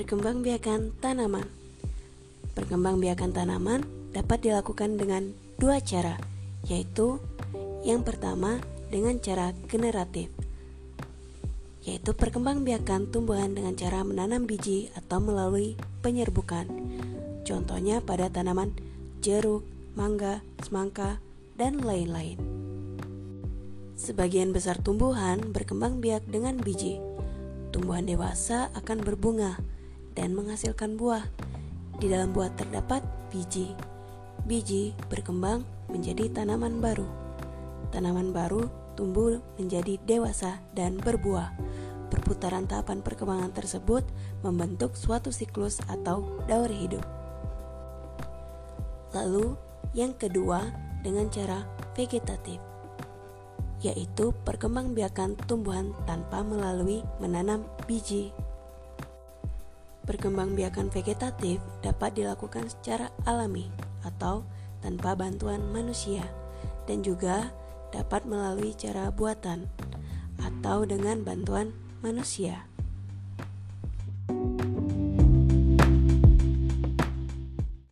Perkembangbiakan tanaman Perkembangbiakan tanaman dapat dilakukan dengan dua cara, yaitu yang pertama dengan cara generatif, yaitu perkembangbiakan tumbuhan dengan cara menanam biji atau melalui penyerbukan. Contohnya pada tanaman jeruk, mangga, semangka, dan lain-lain. Sebagian besar tumbuhan berkembang biak dengan biji. Tumbuhan dewasa akan berbunga dan menghasilkan buah. Di dalam buah terdapat biji. Biji berkembang menjadi tanaman baru. Tanaman baru tumbuh menjadi dewasa dan berbuah. Perputaran tahapan perkembangan tersebut membentuk suatu siklus atau daur hidup. Lalu, yang kedua dengan cara vegetatif, yaitu perkembangbiakan tumbuhan tanpa melalui menanam biji. Perkembangbiakan vegetatif dapat dilakukan secara alami atau tanpa bantuan manusia dan juga dapat melalui cara buatan atau dengan bantuan manusia.